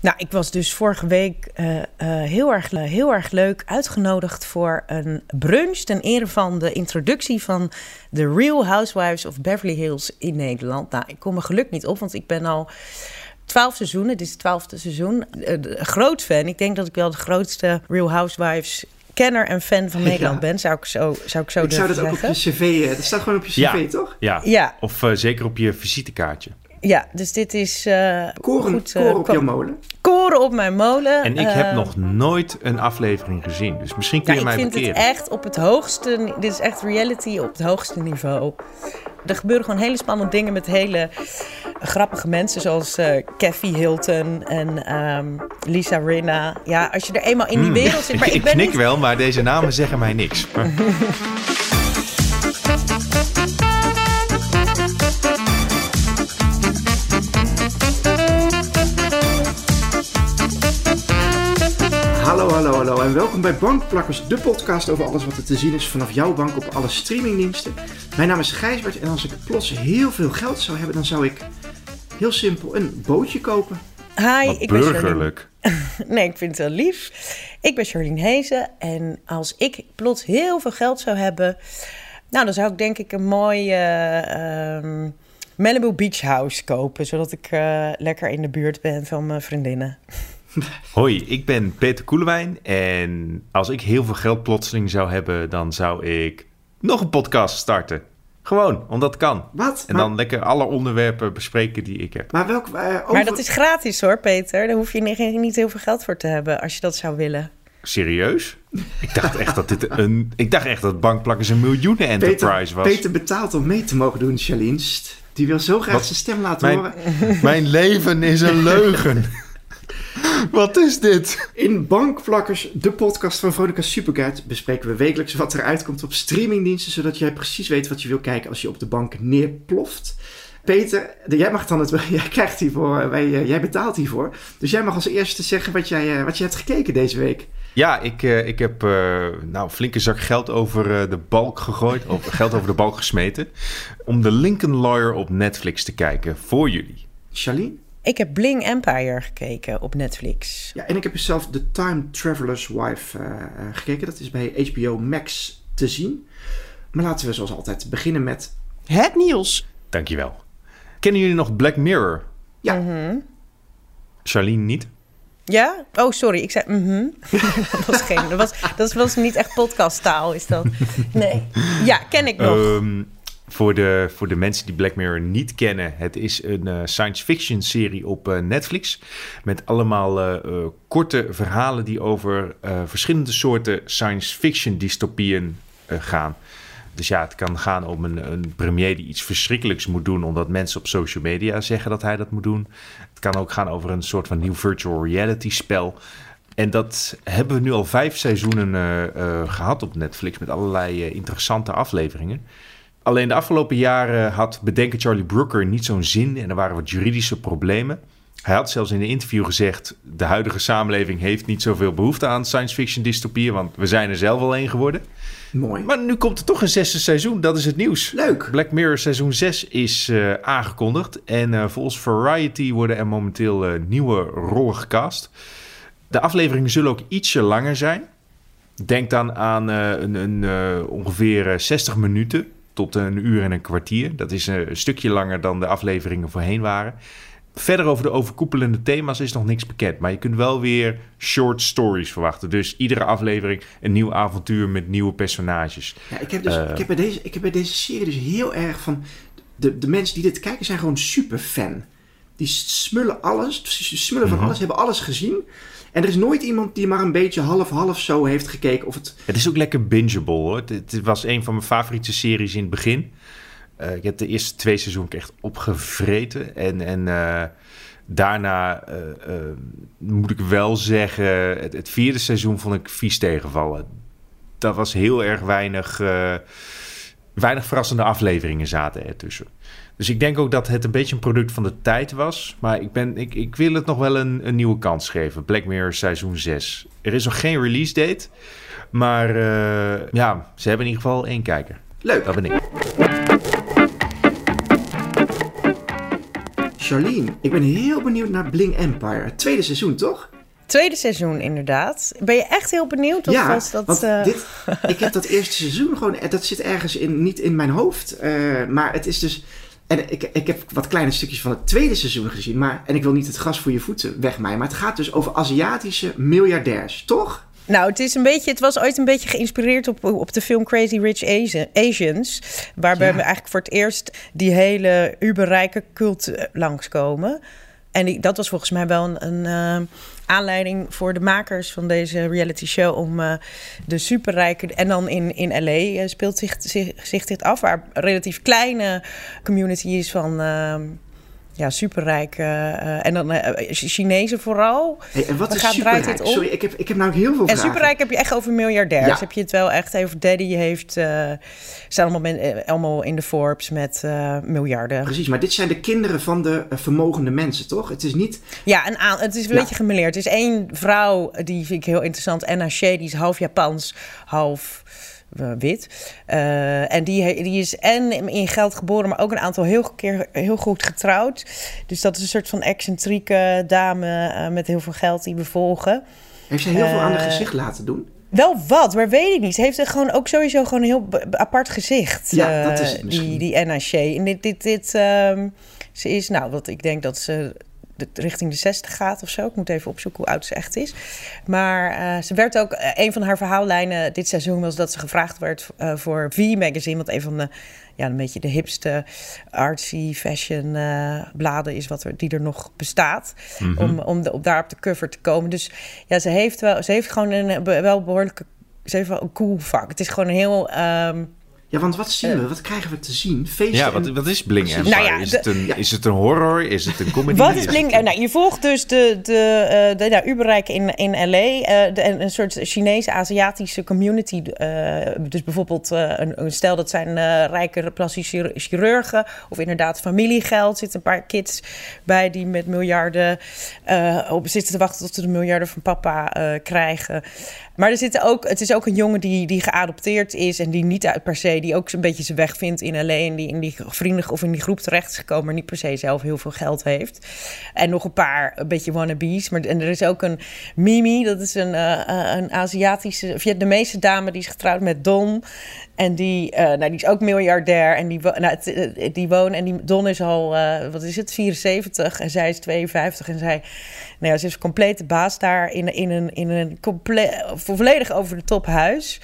Nou, ik was dus vorige week eh, eh, heel, erg, heel erg leuk uitgenodigd voor een brunch ten ere van de introductie van The Real Housewives of Beverly Hills in Nederland. Nou, ik kom mijn geluk niet op, want ik ben al twaalf seizoenen, dit is het twaalfde seizoen, eh, groot fan. Ik denk dat ik wel de grootste Real Housewives kenner en fan van Nederland ben, zou ik zo, zou ik zo Ik zou dat ook op je cv... Dat staat gewoon op je cv, Ja. toch? Ja, Ja. of eh, zeker op je visitekaartje. Ja, dus dit is eh, Koren, goed, eh, koren op jouw molen. koren op mijn molen. En ik Eh, heb nog nooit een aflevering gezien. Dus misschien kun Ja, je ik mij vind het bekeren. echt op het hoogste. Dit is echt reality op het hoogste niveau. Er gebeuren gewoon hele spannende dingen met hele grappige mensen, zoals eh Kathy Hilton en ehm, Lisa Rinna. Ja, als je er eenmaal in die wereld zit. Maar ik ik ben knik niet. wel, maar deze namen zeggen mij niks. Hallo, en welkom bij Bankplakkers, de podcast over alles wat er te zien is vanaf jouw bank op alle streamingdiensten. Mijn naam is Gijsbert en als ik plots heel veel geld zou hebben, dan zou ik heel simpel een bootje kopen. Hi, Wat ik ben Charlene. burgerlijk. Nee, ik vind het wel lief. Ik ben Charlene Hezen en als ik plots heel veel geld zou hebben, nou dan zou ik denk ik een mooi eh, ehm, Malibu Beach House kopen, zodat ik eh, lekker in de buurt ben van mijn vriendinnen. Hoi, ik ben Peter Koelewijn. En als ik heel veel geld plotseling zou hebben, dan zou ik nog een podcast starten. Gewoon, omdat het kan. Wat? En Maar- dan lekker alle onderwerpen bespreken die ik heb. Maar welk... eh, over- Maar dat is gratis hoor, Peter. Daar hoef je niet, niet heel veel geld voor te hebben als je dat zou willen. Serieus? Ik dacht echt dat dit een. Ik dacht echt dat bankplakkers een miljoenen enterprise Peter, was. Peter betaalt om mee te mogen doen, Charlene. Sst, Die wil zo graag Wat? zijn stem laten Mijn, horen. mijn leven is een leugen. Wat is dit? In Bankplakkers, de podcast van Veronica Superguide, bespreken we wekelijks wat er uitkomt op streamingdiensten, zodat jij precies weet wat je wil kijken als je op de bank neerploft. Peter, jij mag dan het, jij krijgt hiervoor, wij, eh, jij betaalt hiervoor. Dus jij mag als eerste zeggen wat jij, eh, wat je hebt gekeken deze week. Ja, ik, eh, ik heb eh, nou, een flinke zak geld over eh, de balk gegooid. Of geld over de balk gesmeten. Om de Lincoln Lawyer op Netflix te kijken voor jullie. Charlene? Ik heb Bling Empire gekeken op Netflix. Ja, en ik heb zelf The Time Traveler's Wife eh, eh, gekeken. Dat is bij HBO Max te zien. Maar laten we zoals altijd beginnen met het nieuws. Dankjewel. Kennen jullie nog Black Mirror? Ja, Charlene niet? Ja? Oh, sorry. Ik zei mhm. dat, was geen, dat, was, dat was niet echt podcasttaal, is dat? Nee. Ja, ken ik nog. Ehm, voor, de, voor de mensen die Black Mirror niet kennen, het is een eh, science fiction serie op eh, Netflix. Met allemaal eh, korte verhalen die over verschillende soorten science fiction dystopieën gaan. Dus ja, het kan gaan om een, een premier die iets verschrikkelijks moet doen, omdat mensen op social media zeggen dat hij dat moet doen. Het kan ook gaan over een soort van nieuw virtual reality spel. En dat hebben we nu al vijf seizoenen eh, eh, gehad op Netflix met allerlei interessante afleveringen. Alleen de afgelopen jaren had bedenker Charlie Brooker niet zo'n zin en er waren wat juridische problemen. Hij had zelfs in een interview gezegd: de huidige samenleving heeft niet zoveel behoefte aan science fiction dystopieën, want we zijn er zelf al een geworden. mooi. Maar nu komt er toch een zesde seizoen, dat is het nieuws. Leuk. Black Mirror seizoen 6 is eh, aangekondigd. En eh, volgens Variety worden er momenteel eh, nieuwe rollen gecast. De afleveringen zullen ook ietsje langer zijn. Denk dan aan een, een, ongeveer eh, 60 minuten tot een uur en een kwartier. Dat is eh, een stukje langer dan de afleveringen voorheen waren. Verder over de overkoepelende thema's is nog niks bekend. Maar je kunt wel weer short stories verwachten. Dus iedere aflevering een nieuw avontuur met nieuwe personages. Ja, ik heb, dus, Eh. ik, heb bij deze, ik heb bij deze serie dus heel erg van... De, de mensen die dit kijken zijn gewoon super fan. Die smullen alles, ze smullen van Mhm. alles, hebben alles gezien. En er is nooit iemand die maar een beetje half-half zo heeft gekeken. Of het, Het is ook lekker bingeable hoor. Het, was een van mijn favoriete series in het begin. Eh, ik heb de eerste twee seizoenen echt opgevreten. En, en eh, daarna eh, moet ik wel zeggen, het, het vierde seizoen vond ik vies tegenvallen. Dat was heel erg weinig, weinig verrassende afleveringen zaten ertussen. Dus ik denk ook dat het een beetje een product van de tijd was. Maar ik, ben, ik, ik wil het nog wel een, een nieuwe kans geven. Black Mirror seizoen 6. Er is nog geen release date. Maar uh, ja, ze hebben in ieder geval één kijker. Leuk. Dat ben ik. Charlene, ik ben heel benieuwd naar Bling Empire. Het tweede seizoen, toch? Tweede seizoen, inderdaad. Ben je echt heel benieuwd? Of ja, was dat, want uh... dit, ik heb dat eerste seizoen gewoon... Dat zit ergens in, niet in mijn hoofd. Uh, maar het is dus... En ik, ik heb wat kleine stukjes van het tweede seizoen gezien. Maar, en ik wil niet het gras voor je voeten wegmaaien. Maar het gaat dus over Aziatische miljardairs, toch? Nou, het, is een beetje, het was ooit een beetje geïnspireerd op, op de film Crazy Rich Asians. Waarbij ja. we eigenlijk voor het eerst die hele uberrijke cult langskomen. En die, dat was volgens mij wel een, een uh, aanleiding voor de makers van deze reality show om uh, de superrijke. En dan in, in LA uh, speelt zich, zich, zich, dit af, waar relatief kleine community is van. Ja, superrijk. Uh, en dan uh, Chinezen vooral. Hey, en wat is gaat, draait superrijk? dit om? Sorry, ik heb, ik heb nou heel veel En vragen. superrijk heb je echt over miljardairs. Ja. Heb je het wel echt over Daddy heeft... Uh, allemaal, men, allemaal in de Forbes met miljarden. Precies, maar dit zijn de kinderen van de vermogende mensen, toch? Het is niet... Ja, en aan, het is een Ja. beetje gemeleerd. Er is één vrouw, die vind ik heel interessant. Anna Shea, die is half Japans, half wit. Eh, en die, die is en in geld geboren, maar ook een aantal heel, keer heel goed getrouwd. Dus dat is een soort van excentrieke dame eh, met heel veel geld die we volgen. Heeft zij heel veel aan haar Eh, gezicht laten doen? Wel wat, maar weet ik niet. Ze heeft gewoon ook sowieso gewoon een heel apart gezicht. Ja, dat is het misschien. Die, die Shea. En dit, dit, dit ehm, ze is, nou, wat ik denk dat ze de- richting de 60 gaat of zo. Ik moet even opzoeken hoe oud ze echt is. Maar eh, ze werd ook, eh, een van haar verhaallijnen dit seizoen was dat ze gevraagd werd eh, voor V-magazine. Wat een van de, ja, een beetje de hipste artsy fashion bladen is wat er, die er nog bestaat. Om, om de, op, daar op de cover te komen. Dus ja, ze heeft wel, ze heeft gewoon een wel behoorlijke, ze heeft wel een cool vak. Het is gewoon een heel... ehm, Ja, want wat zien we? Wat krijgen we te zien? Feesten Ja, wat, wat is Bling. Empire? Nou ja, is, de- het een, Ja. is het een horror? Is het een comedy? Wat is een- Nou, je volgt dus de, de, eh, de nou, Uberrijk in, in LA. eh, de, een, een soort Chinese-Aziatische community. eh, dus bijvoorbeeld eh, een, een stel dat zijn eh, rijke plastische chir- chirurgen. Of inderdaad familiegeld. Er zitten een paar kids bij die met miljarden eh, op zitten te wachten tot ze de miljarden van papa eh, krijgen. Maar er zitten ook, het is ook een jongen die, die geadopteerd is en die niet uit per se, die ook een beetje zijn weg vindt in LA en die in die vrienden of in die groep terecht is gekomen, maar niet per se zelf heel veel geld heeft. En nog een paar een beetje wannabes. Maar, en er is ook een Mimi, dat is een, eh, een Aziatische, Vietnamese dame die is getrouwd met Don. En die, eh, nou, die is ook miljardair. En die, nou, die woont. En die Don is al, eh, wat is het, 74. En zij is 52. En zij, nou ja, ze is complete baas daar in, in een, in een comple- volledig over de top huis.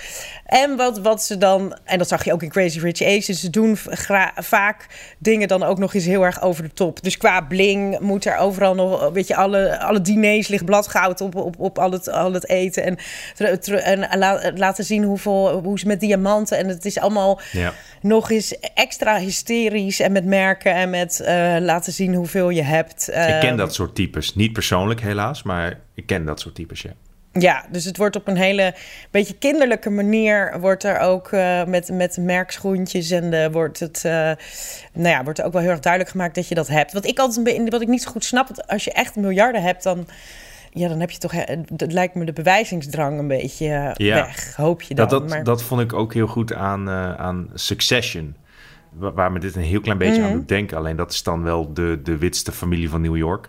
En wat, wat ze dan, en dat zag je ook in Crazy Rich Asians, ze doen vaak dingen dan ook nog eens heel erg over de top. Dus qua bling moet er overal nog, weet je, alle, alle diners ligt bladgoud op, op, op al, het, al het eten. En, la- laten zien hoeveel, hoe ze met diamanten. En het is allemaal Ja. nog eens extra hysterisch en met merken en met eh, laten zien hoeveel je hebt. Ik ken dat soort types. Niet persoonlijk helaas, maar ik ken dat soort types, ja. Ja, dus het wordt op een hele beetje kinderlijke manier wordt er ook eh, met, met merkschoentjes en de, wordt het, eh, nou ja, wordt er ook wel heel erg duidelijk gemaakt dat je dat hebt. Wat ik altijd wat ik niet zo goed snap, want als je echt miljarden hebt, dan, ja, dan heb je toch, eh, dat lijkt me de bewijzingsdrang een beetje eh, Ja. weg, hoop je dan. Dat, dat, maar, dat vond ik ook heel goed aan, eh, aan Succession. Wa- Waar me dit een heel klein beetje Mhm. aan doet denken. Alleen dat is dan wel de, de witste familie van New York.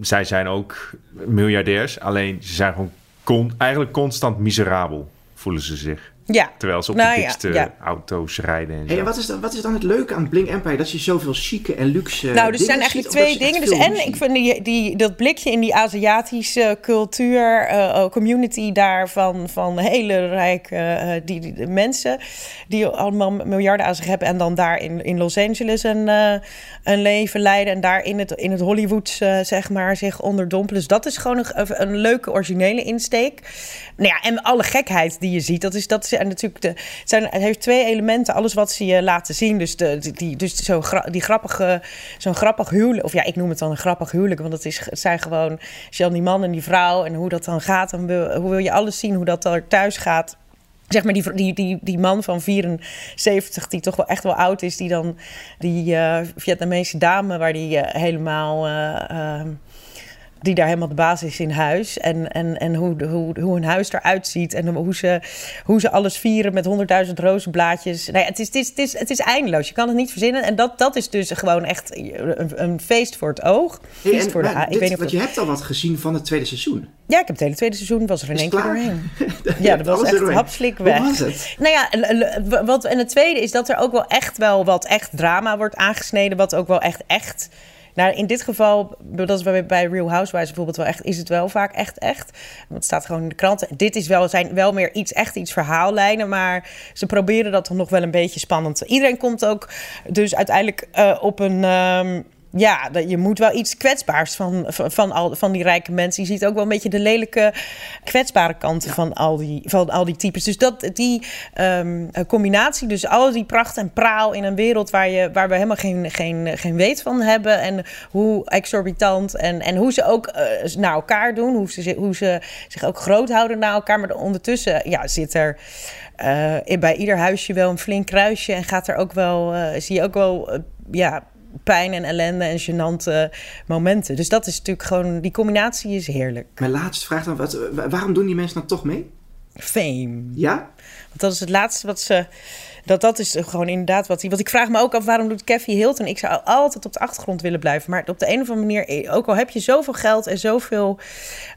Zij zijn ook miljardairs. Alleen ze zijn gewoon con- eigenlijk constant miserabel, voelen ze zich. Ja, Terwijl ze op Nou de ja, dikste ja. auto's rijden en zo. Hey, en wat, is dan, wat is dan het leuke aan Bling Empire? Dat je zoveel chique en luxe Nou, er zijn eigenlijk ziet, twee dingen. Dus en ik vind die, die, dat blikje in die Aziatische cultuur, eh, eh, community daar van, van hele rijke eh, die, mensen die allemaal miljarden aan zich hebben en dan daar in, in Los Angeles een, eh, een leven leiden en daar in het, in het Hollywood eh, zeg maar zich onderdompelen. Dus dat is gewoon een, een leuke originele insteek. Nou ja, en alle gekheid die je ziet, dat is, dat is en natuurlijk de, het, zijn, het heeft twee elementen. Alles wat ze je laten zien, dus, de, die, dus zo gra, die grappige, zo'n grappig huwelijk, of ja, ik noem het dan een grappig huwelijk, want het, is, het zijn gewoon, als je dan die man en die vrouw en hoe dat dan gaat, wil, hoe wil je alles zien, hoe dat er thuis gaat. zeg maar die, die, die, die man van 74, die toch wel echt wel oud is, die dan die uh, Vietnamese dame, waar die uh, helemaal. Uh, die daar helemaal de basis is in huis. En, en, en hoe, hoe, hoe een huis eruit ziet. En hoe ze, hoe ze alles vieren met honderdduizend rozenblaadjes. Nou ja, het, is, het, is, het, is, het is eindeloos. Je kan het niet verzinnen. En dat, dat is dus gewoon echt een, een feest voor het oog. Hey, en, voor de, dit, ik weet niet want je hebt al wat gezien van het tweede seizoen. Ja, ik heb het hele tweede seizoen. Was er in één keer doorheen. ja, dat was echt hapslik weg. Hoe was het? Nou ja, wat, en het tweede is dat er ook wel echt wel wat echt drama wordt aangesneden. Wat ook wel echt echt nou, in dit geval, dat is bij, Real Housewives bijvoorbeeld wel echt, is het wel vaak echt echt. Want het staat gewoon in de kranten. Dit is wel, zijn wel meer iets echt iets verhaallijnen, maar ze proberen dat toch nog wel een beetje spannend. Iedereen komt ook dus uiteindelijk uh, op een. Um, ja, je moet wel iets kwetsbaars van, van, van, al, van die rijke mensen. Je ziet ook wel een beetje de lelijke, kwetsbare kanten van, al die, van al die types. Dus dat, die um, combinatie, dus al die pracht en praal in een wereld waar, je, waar we helemaal geen, geen, geen weet van hebben. En hoe exorbitant en, en hoe ze ook uh, naar elkaar doen. Hoe ze, hoe ze zich ook groot houden naar elkaar. Maar ondertussen ja, zit er uh, bij ieder huisje wel een flink kruisje. En gaat er ook wel, uh, zie je ook wel, ja pijn en ellende en gênante momenten. Dus dat is natuurlijk gewoon, die combinatie is heerlijk. Mijn laatste vraag dan, wat, waarom doen die mensen dan toch mee? Fame. Ja? Want dat is het laatste wat ze... Dat, dat is gewoon inderdaad wat hij... Want ik vraag me ook af, waarom doet Kevin Hilton? Ik zou altijd op de achtergrond willen blijven. Maar op de een of andere manier... Eh, ook al heb je zoveel geld en zoveel...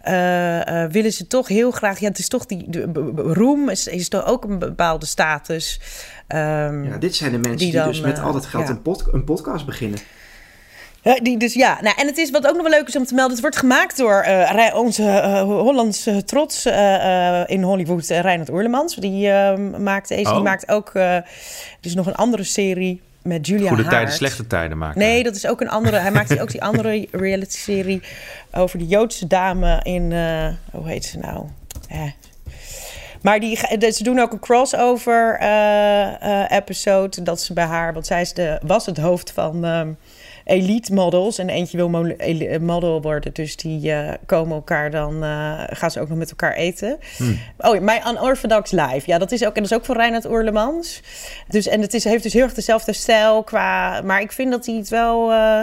Uh, uh, willen ze toch heel graag... Ja, het is toch die... De, roem is, is toch ook een bepaalde status. Um, ja, dit zijn de mensen die, dan, die dus met al dat geld ja. een, pod, een podcast beginnen. Uh, die, dus ja, nou, en het is wat ook nog wel leuk is om te melden. Het wordt gemaakt door uh, onze uh, Hollandse trots in Hollywood, Reinhard Oerlemans. Die maakt deze. Oh. Die maakt ook. er is nog een andere serie met Julia Goede Haart. tijden, slechte tijden maken. Nee, dat is ook een andere. hij maakt ook die andere reality-serie over de Joodse dame in. hoe heet ze nou? Maar die, ze doen ook een crossover episode. Dat ze bij haar, want zij is de, was het hoofd van. Elite models. En eentje wil model worden. Dus die uh, komen elkaar dan... Uh, gaan ze ook nog met elkaar eten. Hmm. Oh, My Unorthodox Life. Ja, dat is ook, en dat is ook van Reinhard Oerlemans. Dus, en het is, heeft dus heel erg dezelfde stijl qua... Maar ik vind dat hij het wel uh,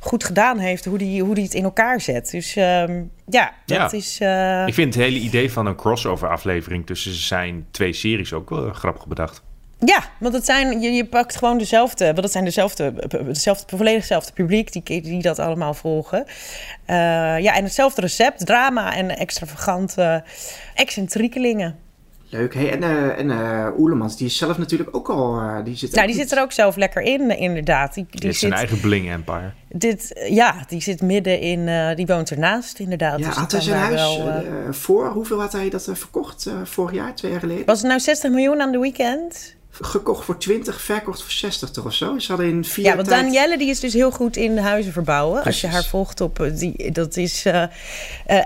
goed gedaan heeft. Hoe hij hoe die het in elkaar zet. Dus um, ja, dat ja. is... Ik vind het hele idee van een crossover aflevering... tussen zijn twee series ook wel grappig bedacht. Ja, want het zijn, je, je pakt gewoon dezelfde, want het zijn dezelfde, dezelfde volledig hetzelfde publiek die, die dat allemaal volgen. Uh, ja, en hetzelfde recept, drama en extravagante excentriekelingen. Leuk. Hey, en uh, en uh, Oelemans, die is zelf natuurlijk ook al... Uh, die zit, nou, die zit er ook zelf lekker in, inderdaad. Die, die, die zit zijn eigen bling empire. Dit, ja, die zit midden in... die woont ernaast, inderdaad. Ja, dus had hij zijn huis wel, voor? Hoeveel had hij dat verkocht vorig jaar, twee jaar geleden? Was het nou 60 miljoen aan de weekend? Gekocht voor 20, verkocht voor 60 toch of zo? Ze hadden in vier Ja, want tijd... Danielle die is dus heel goed in huizen verbouwen. Precies. Als je haar volgt op die, dat is uh, uh,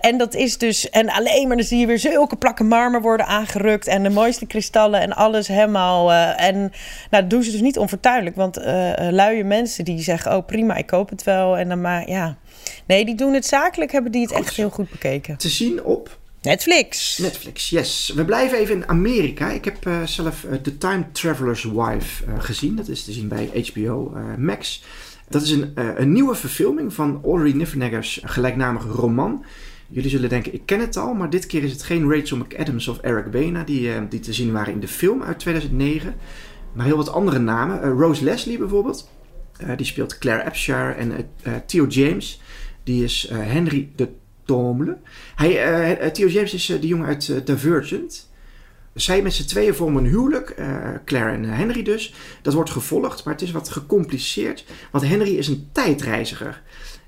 en dat is dus en alleen maar dan zie je weer zulke plakken marmer worden aangerukt en de mooiste kristallen en alles helemaal uh, en nou dat doen ze dus niet onvertuidelijk, want luie mensen die zeggen oh prima ik koop het wel en dan maar ja nee die doen het zakelijk hebben die het goed. echt heel goed bekeken. Te zien op Netflix. Netflix, yes. We blijven even in Amerika. Ik heb uh, zelf uh, The Time Traveler's Wife uh, gezien. Dat is te zien bij HBO Max. Dat is een, een nieuwe verfilming van Audrey Niffenegger's gelijknamige roman. Jullie zullen denken, ik ken het al, maar dit keer is het geen Rachel McAdams of Eric Bana die, die te zien waren in de film uit 2009. Maar heel wat andere namen. Rose Leslie bijvoorbeeld. die speelt Claire Abshire en Theo James. Die is Henry de Hij, uh, Theo James is uh, de jongen uit Divergent. Zij met z'n tweeën vormen een huwelijk, Claire en Henry dus. Dat wordt gevolgd, maar het is wat gecompliceerd. Want Henry is een tijdreiziger.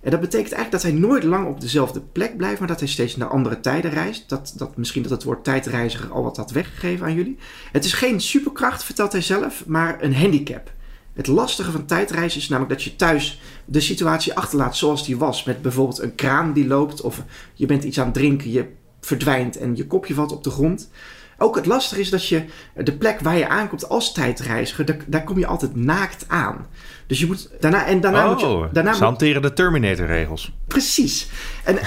En dat betekent eigenlijk dat hij nooit lang op dezelfde plek blijft, maar dat hij steeds naar andere tijden reist. Dat, dat, misschien dat het woord tijdreiziger al wat had weggegeven aan jullie. Het is geen superkracht, vertelt hij zelf, maar een handicap. Het lastige van tijdreizen is namelijk dat je thuis de situatie achterlaat zoals die was. Met bijvoorbeeld een kraan die loopt of je bent iets aan het drinken, je verdwijnt en je kopje valt op de grond. Ook het lastige is dat je de plek waar je aankomt als tijdreiziger, daar, daar kom je altijd naakt aan. Dus je moet daarna en daarna moet je oh, daarna ze hanteren de Terminator-regels. Precies. En eh,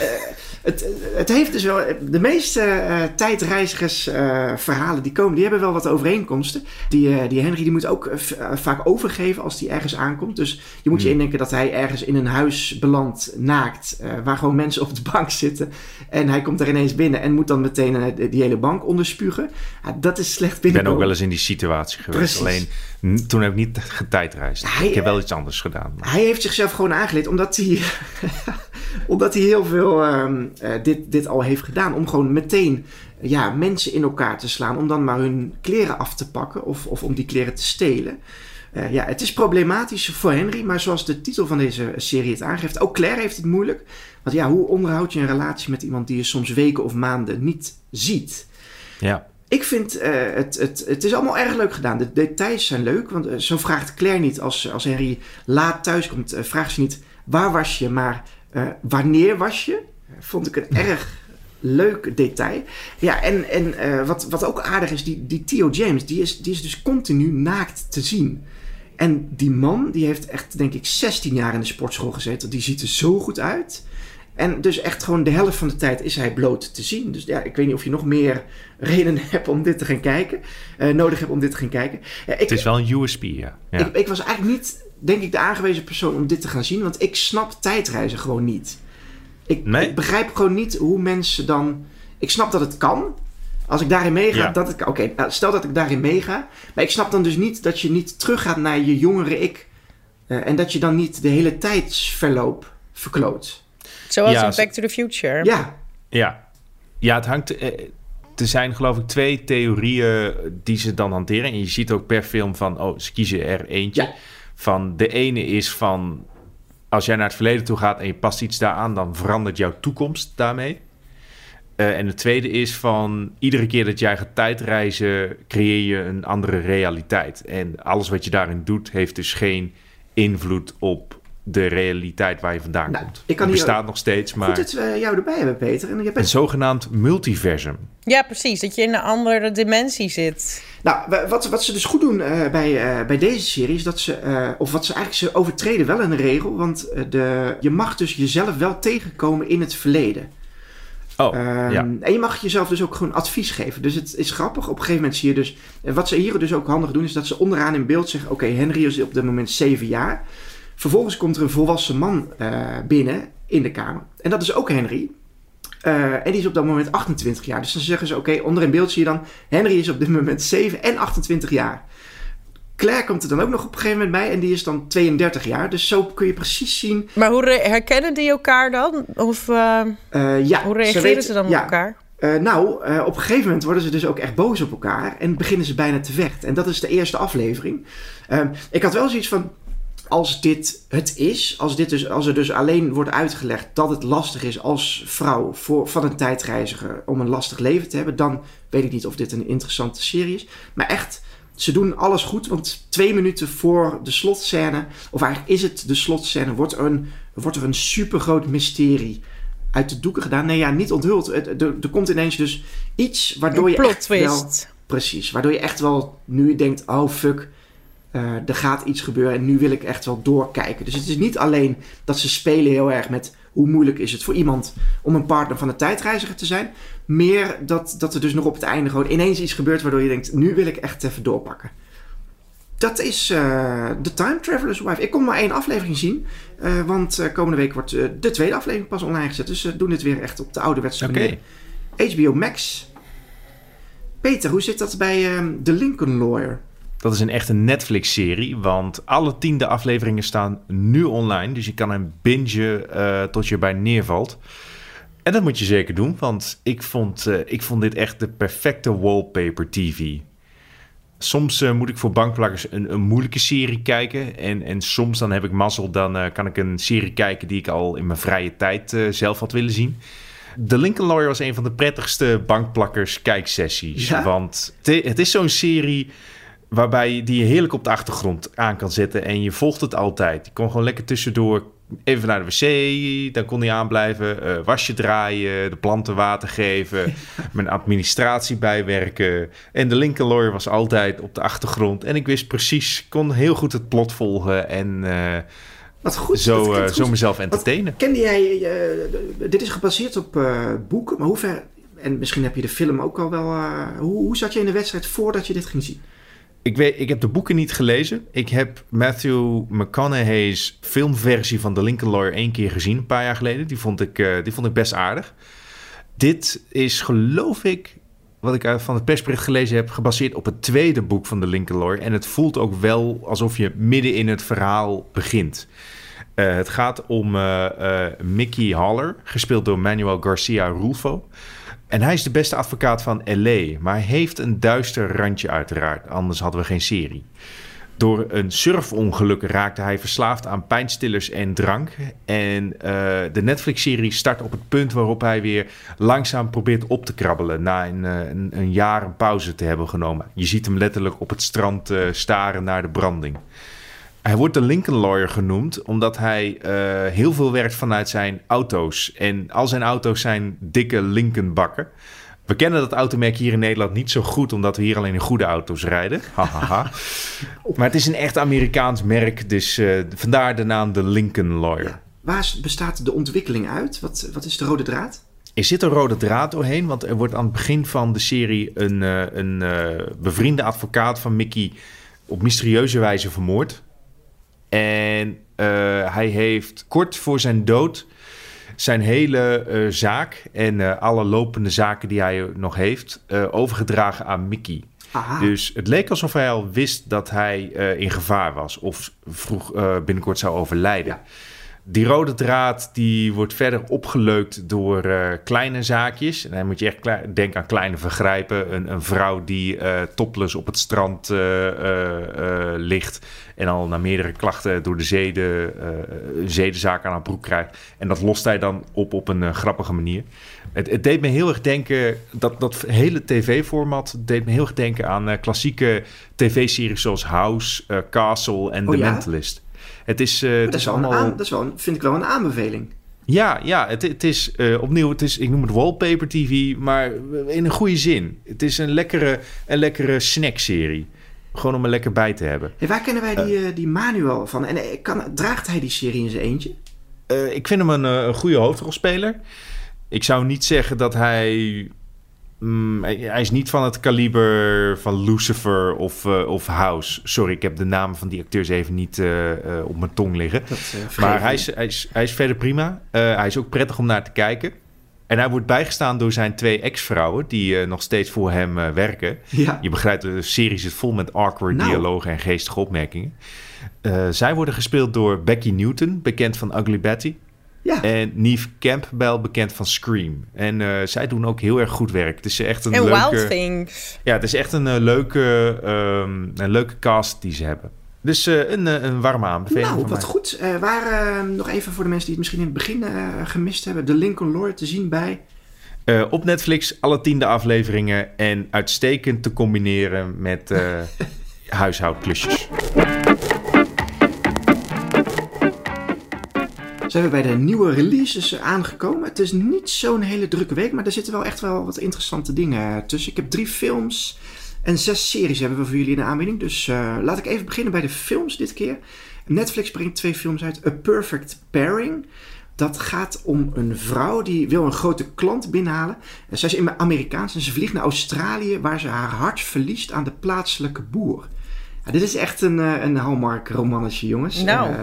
het, het heeft dus wel. De meeste eh tijdreizigers eh, die komen, die hebben wel wat overeenkomsten. Die, eh, die Henry die moet ook vaak overgeven als die ergens aankomt. Dus je moet je indenken dat hij ergens in een huis belandt, naakt, waar gewoon mensen op de bank zitten. En hij komt er ineens binnen en moet dan meteen die hele bank onderspugen. Dat is slecht Ik ben ook wel eens in die situatie geweest. Precies. Alleen toen heb ik niet getijdreisd. Hij, ik heb wel eh, iets anders gedaan. maar- Hij heeft zichzelf gewoon aangeleerd omdat hij, omdat hij heel veel ehm, eh, dit, dit al heeft gedaan. Om gewoon meteen ja, mensen in elkaar te slaan. Om dan maar hun kleren af te pakken of, of om die kleren te stelen. Eh, ja, het is problematisch voor Henry, maar zoals de titel van deze serie het aangeeft, ook Claire heeft het moeilijk. Want ja, hoe onderhoud je een relatie met iemand die je soms weken of maanden niet ziet? Ja. Ik vind eh, het, het, het is allemaal erg leuk gedaan. De details zijn leuk, want eh, zo vraagt Claire niet als, als Henry laat thuis komt, eh, vraagt ze niet waar was je, maar wanneer was je? Vond ik een erg leuk detail. Ja, en, en wat, wat ook aardig is, die, die Theo James, die is, die is dus continu naakt te zien. En die man, die heeft echt, denk ik, 16 jaar in de sportschool gezeten. Die ziet er zo goed uit. En dus echt gewoon de helft van de tijd is hij bloot te zien. Dus ja, ik weet niet of je nog meer redenen hebt om dit te gaan kijken. eh, nodig hebt om dit te gaan kijken. Ja, ik, Het is wel een USP, ja. ja. ik, ik was eigenlijk niet, denk ik, de aangewezen persoon om dit te gaan zien. Want ik snap tijdreizen gewoon niet. Ik, Nee? ik begrijp gewoon niet hoe mensen dan... Ik snap dat het kan. Als ik daarin meega, Ja. dat ik... Oké, nou, stel dat ik daarin meega. Maar ik snap dan dus niet dat je niet teruggaat naar je jongere ik. eh, en dat je dan niet de hele tijdsverloop verkloot. Zoals Ja, in Back to the Future. Ja, Ja, ja het hangt. eh, Er zijn geloof ik twee theorieën die ze dan hanteren. En je ziet ook per film van, oh, ze kiezen er eentje. Ja. Van de ene is van, als jij naar het verleden toe gaat en je past iets daaraan, dan verandert jouw toekomst daarmee. Eh, en de tweede is van, iedere keer dat jij gaat tijdreizen, creëer je een andere realiteit. En alles wat je daarin doet, heeft dus geen invloed op de realiteit waar je vandaan Nou, komt. ik kan Het bestaat nog steeds, maar... goed dat we jou erbij hebben, Peter. En je Een zogenaamd multiversum. Ja, precies. Dat je in een andere dimensie zit. Nou, wa- wat, wat ze dus goed doen eh, bij, eh, bij deze serie is dat ze, eh, of wat ze eigenlijk, ze overtreden wel een regel, want de, je mag dus jezelf wel tegenkomen in het verleden. Oh, Ehm, ja. En je mag jezelf dus ook gewoon advies geven. Dus het is grappig. Op een gegeven moment zie je dus. En wat ze hier dus ook handig doen, is dat ze onderaan in beeld zeggen: Oké, Henry is op dit moment 7 jaar. Vervolgens komt er een volwassen man eh, binnen in de kamer. En dat is ook Henry. Eh, en die is op dat moment 28 jaar. Dus dan zeggen ze: Oké, onder in beeld zie je dan: Henry is op dit moment 7 en 28 jaar. Claire komt er dan ook nog op een gegeven moment bij en die is dan 32 jaar. Dus zo kun je precies zien. Maar hoe herkennen die elkaar dan? Of eh, ja, hoe reageren weten- ze, dan op ja, elkaar? Nou, op een gegeven moment worden ze dus ook echt boos op elkaar en beginnen ze bijna te vechten. En dat is de eerste aflevering. Ehm, ik had wel zoiets van, als dit het is, als, dit dus, als er dus alleen wordt uitgelegd dat het lastig is als vrouw voor, van een tijdreiziger om een lastig leven te hebben, dan weet ik niet of dit een interessante serie is. Maar echt, ze doen alles goed, want twee minuten voor de slotscène, of eigenlijk is het de slotscène, wordt er een, wordt er een supergroot mysterie uit de doeken gedaan. Nee, ja, niet onthuld. Er, er komt ineens dus iets waardoor Een je echt wel... twist. Precies, waardoor je echt wel nu denkt, oh fuck, er gaat iets gebeuren en nu wil ik echt wel doorkijken. Dus het is niet alleen dat ze spelen heel erg met hoe moeilijk is het voor iemand om een partner van een tijdreiziger te zijn. Meer dat, dat er dus nog op het einde gewoon ineens iets gebeurt waardoor je denkt, nu wil ik echt even doorpakken. Dat is eh The Time Traveler's Wife. Ik kon maar één aflevering zien, eh, want eh, komende week wordt eh, de tweede aflevering pas online gezet. Dus ze doen dit weer echt op de ouderwetse manier. HBO Max. Peter, hoe zit dat bij ehm The Lincoln Lawyer? Dat is een echte Netflix-serie, want alle tiende afleveringen staan nu online. Dus je kan hem bingen eh, tot je bij neervalt. En dat moet je zeker doen, want ik vond, eh, ik vond dit echt de perfecte wallpaper TV. Soms eh, moet ik voor bankplakkers een, een moeilijke serie kijken. En, en soms dan heb ik mazzel, dan kan ik een serie kijken die ik al in mijn vrije tijd zelf had willen zien. The Lincoln Lawyer was een van de prettigste bankplakkers kijksessies. Ja? Want het is zo'n serie waarbij je- die je heerlijk op de achtergrond aan kan zetten. En je volgt het altijd. Je kon gewoon lekker tussendoor even naar de wc, dan kon hij aanblijven. eh, wasje draaien, de planten water geven, mijn administratie bijwerken. En de Lincoln Lawyer was altijd op de achtergrond. En ik wist precies, kon heel goed het plot volgen en eh, Wat goed. zo, eh, goed. zo mezelf entertainen. Kende jij, dit is gebaseerd op boeken, maar hoe ver, en misschien heb je de film ook al wel, hoe, hoe zat je in de wedstrijd voordat je dit ging zien? Ik, weet, ik heb de boeken niet gelezen. Ik heb Matthew McConaughey's filmversie van The Lincoln Lawyer één keer gezien, een paar jaar geleden. Die vond ik, eh, die vond ik best aardig. Dit is, geloof ik, wat ik van het persbericht gelezen heb, gebaseerd op het tweede boek van The Lincoln Lawyer. En het voelt ook wel alsof je midden in het verhaal begint. Eh, het gaat om eh, Mickey Haller, gespeeld door Manuel Garcia Rulfo. En hij is de beste advocaat van LA, maar heeft een duister randje uiteraard, anders hadden we geen serie. Door een surfongeluk raakte hij verslaafd aan pijnstillers en drank. En eh, de Netflix-serie start op het punt waarop hij weer langzaam probeert op te krabbelen. Na een, eh, een, een jaar een pauze te hebben genomen. Je ziet hem letterlijk op het strand eh, staren naar de branding. Hij wordt de Lincoln Lawyer genoemd omdat hij eh, heel veel werkt vanuit zijn auto's. En al zijn auto's zijn dikke Lincoln bakken. We kennen dat automerk hier in Nederland niet zo goed, omdat we hier alleen in goede auto's rijden. Maar het is een echt Amerikaans merk, dus eh, vandaar de naam de Lincoln Lawyer. Waar bestaat de ontwikkeling uit? Wat, wat is de rode draad? Er zit een rode draad doorheen, want er wordt aan het begin van de serie een, eh, een eh, bevriende advocaat van Mickey op mysterieuze wijze vermoord. En eh, hij heeft kort voor zijn dood zijn hele eh, zaak en eh, alle lopende zaken die hij nog heeft overgedragen aan Mickey. Aha. Dus het leek alsof hij al wist dat hij in gevaar was of vroeg binnenkort zou overlijden. Ja. Die rode draad die wordt verder opgeleukt door eh, kleine zaakjes. En dan moet je echt klei- denken aan kleine vergrijpen. Een, een vrouw die eh topless op het strand eh, ligt en al na meerdere klachten door de zeden, een zedenzaak aan haar broek krijgt. En dat lost hij dan op op een grappige manier. Het, het deed me heel erg denken, dat, dat hele tv-format deed me heel erg denken aan klassieke tv-series zoals House, Castle en Oh The ja? Mentalist. Het is, eh, het dat, is allemaal... aan, dat is wel een, vind ik wel een aanbeveling. Ja, ja het, het is eh, opnieuw, het is, ik noem het wallpaper TV, maar in een goede zin. Het is een lekkere, een lekkere snackserie. Gewoon om er lekker bij te hebben. Hey, waar kennen wij die, eh, die Manuel van? En kan, draagt hij die serie in zijn eentje? Ik vind hem een, een goede hoofdrolspeler. Ik zou niet zeggen dat hij. Mm, hij hij is niet van het kaliber van Lucifer of, eh, of House. Sorry, ik heb de namen van die acteurs even niet eh, eh, op mijn tong liggen. Maar hij is, hij, is, hij is verder prima. Hij is ook prettig om naar te kijken. En hij wordt bijgestaan door zijn twee ex-vrouwen... die nog steeds voor hem werken. Ja. Je begrijpt, de serie zit vol met awkward Nou. dialogen en geestige opmerkingen. Zij worden gespeeld door Becky Newton, bekend van Ugly Betty. Ja. En Neve Campbell, bekend van Scream. En eh, zij doen ook heel erg goed werk. Het is echt een En leuke... Wild Things. Ja, het is echt een, eh, leuke, ehm, een leuke cast die ze hebben. Dus eh, een, een warme aanbeveling Nou, wat mij. goed. Waar, eh, nog even voor de mensen die het misschien in het begin gemist hebben. De Lincoln Lawyer te zien bij... Op Netflix alle tiende afleveringen en uitstekend te combineren met huishoudklusjes. Zijn we bij de nieuwe releases aangekomen. Het is niet zo'n hele drukke week, maar er zitten wel echt wel wat interessante dingen tussen. Ik heb drie films en zes series hebben we voor jullie in de aanbieding. Dus eh, laat ik even beginnen bij de films dit keer. Netflix brengt twee films uit. A Perfect Pairing. Dat gaat om een vrouw die wil een grote klant binnenhalen. En zij is Amerikaans en ze vliegt naar Australië waar ze haar hart verliest aan de plaatselijke boer. Ja, dit is echt een, eh, een Hallmark romannetje, jongens. Nou. Eh,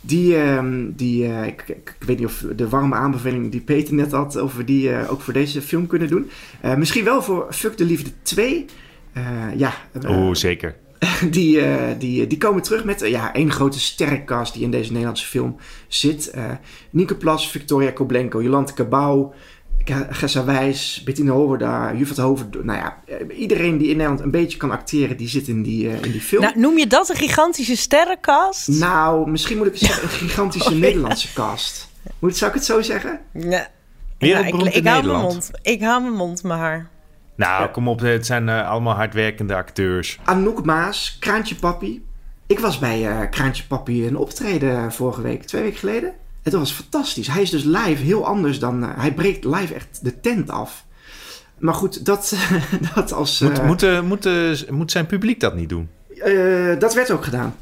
die, ehm, die eh, ik, weet niet of de warme aanbeveling die Peter net had, of we die eh, ook voor deze film kunnen doen. Eh, misschien wel voor Fuck de Liefde 2. Eh, ja, Oh, zeker. die, eh, die, die komen terug met ja, één grote sterrencast die in deze Nederlandse film zit. Eh Nieke Plas, Victoria Koblenko, Jolante Cabau, Gessa Wijs, Bettina Hoverda, Juffert Hover. Nou ja, eh, iedereen die in Nederland een beetje kan acteren, die zit in die, eh, in die film. Nou, noem je dat een gigantische sterrenkast? Nou, misschien moet ik zeggen een gigantische Oh, ja. Nederlandse cast. Moet, zou ik het zo zeggen? Ja. Wereldberoemd Nou, ik, in hou mijn mond. Ik hou mijn mond maar. Nou, kom op, het zijn eh, allemaal hardwerkende acteurs. Anouk Maas, Kraantje Papi, Ik was bij eh, Kraantje Papi een optreden vorige week, twee weken geleden. Dat was fantastisch. Hij is dus live heel anders dan... eh, hij breekt live echt de tent af. Maar goed, dat, dat als... Moet, eh, moet, eh, moet, moet zijn publiek dat niet doen? eh, dat werd ook gedaan.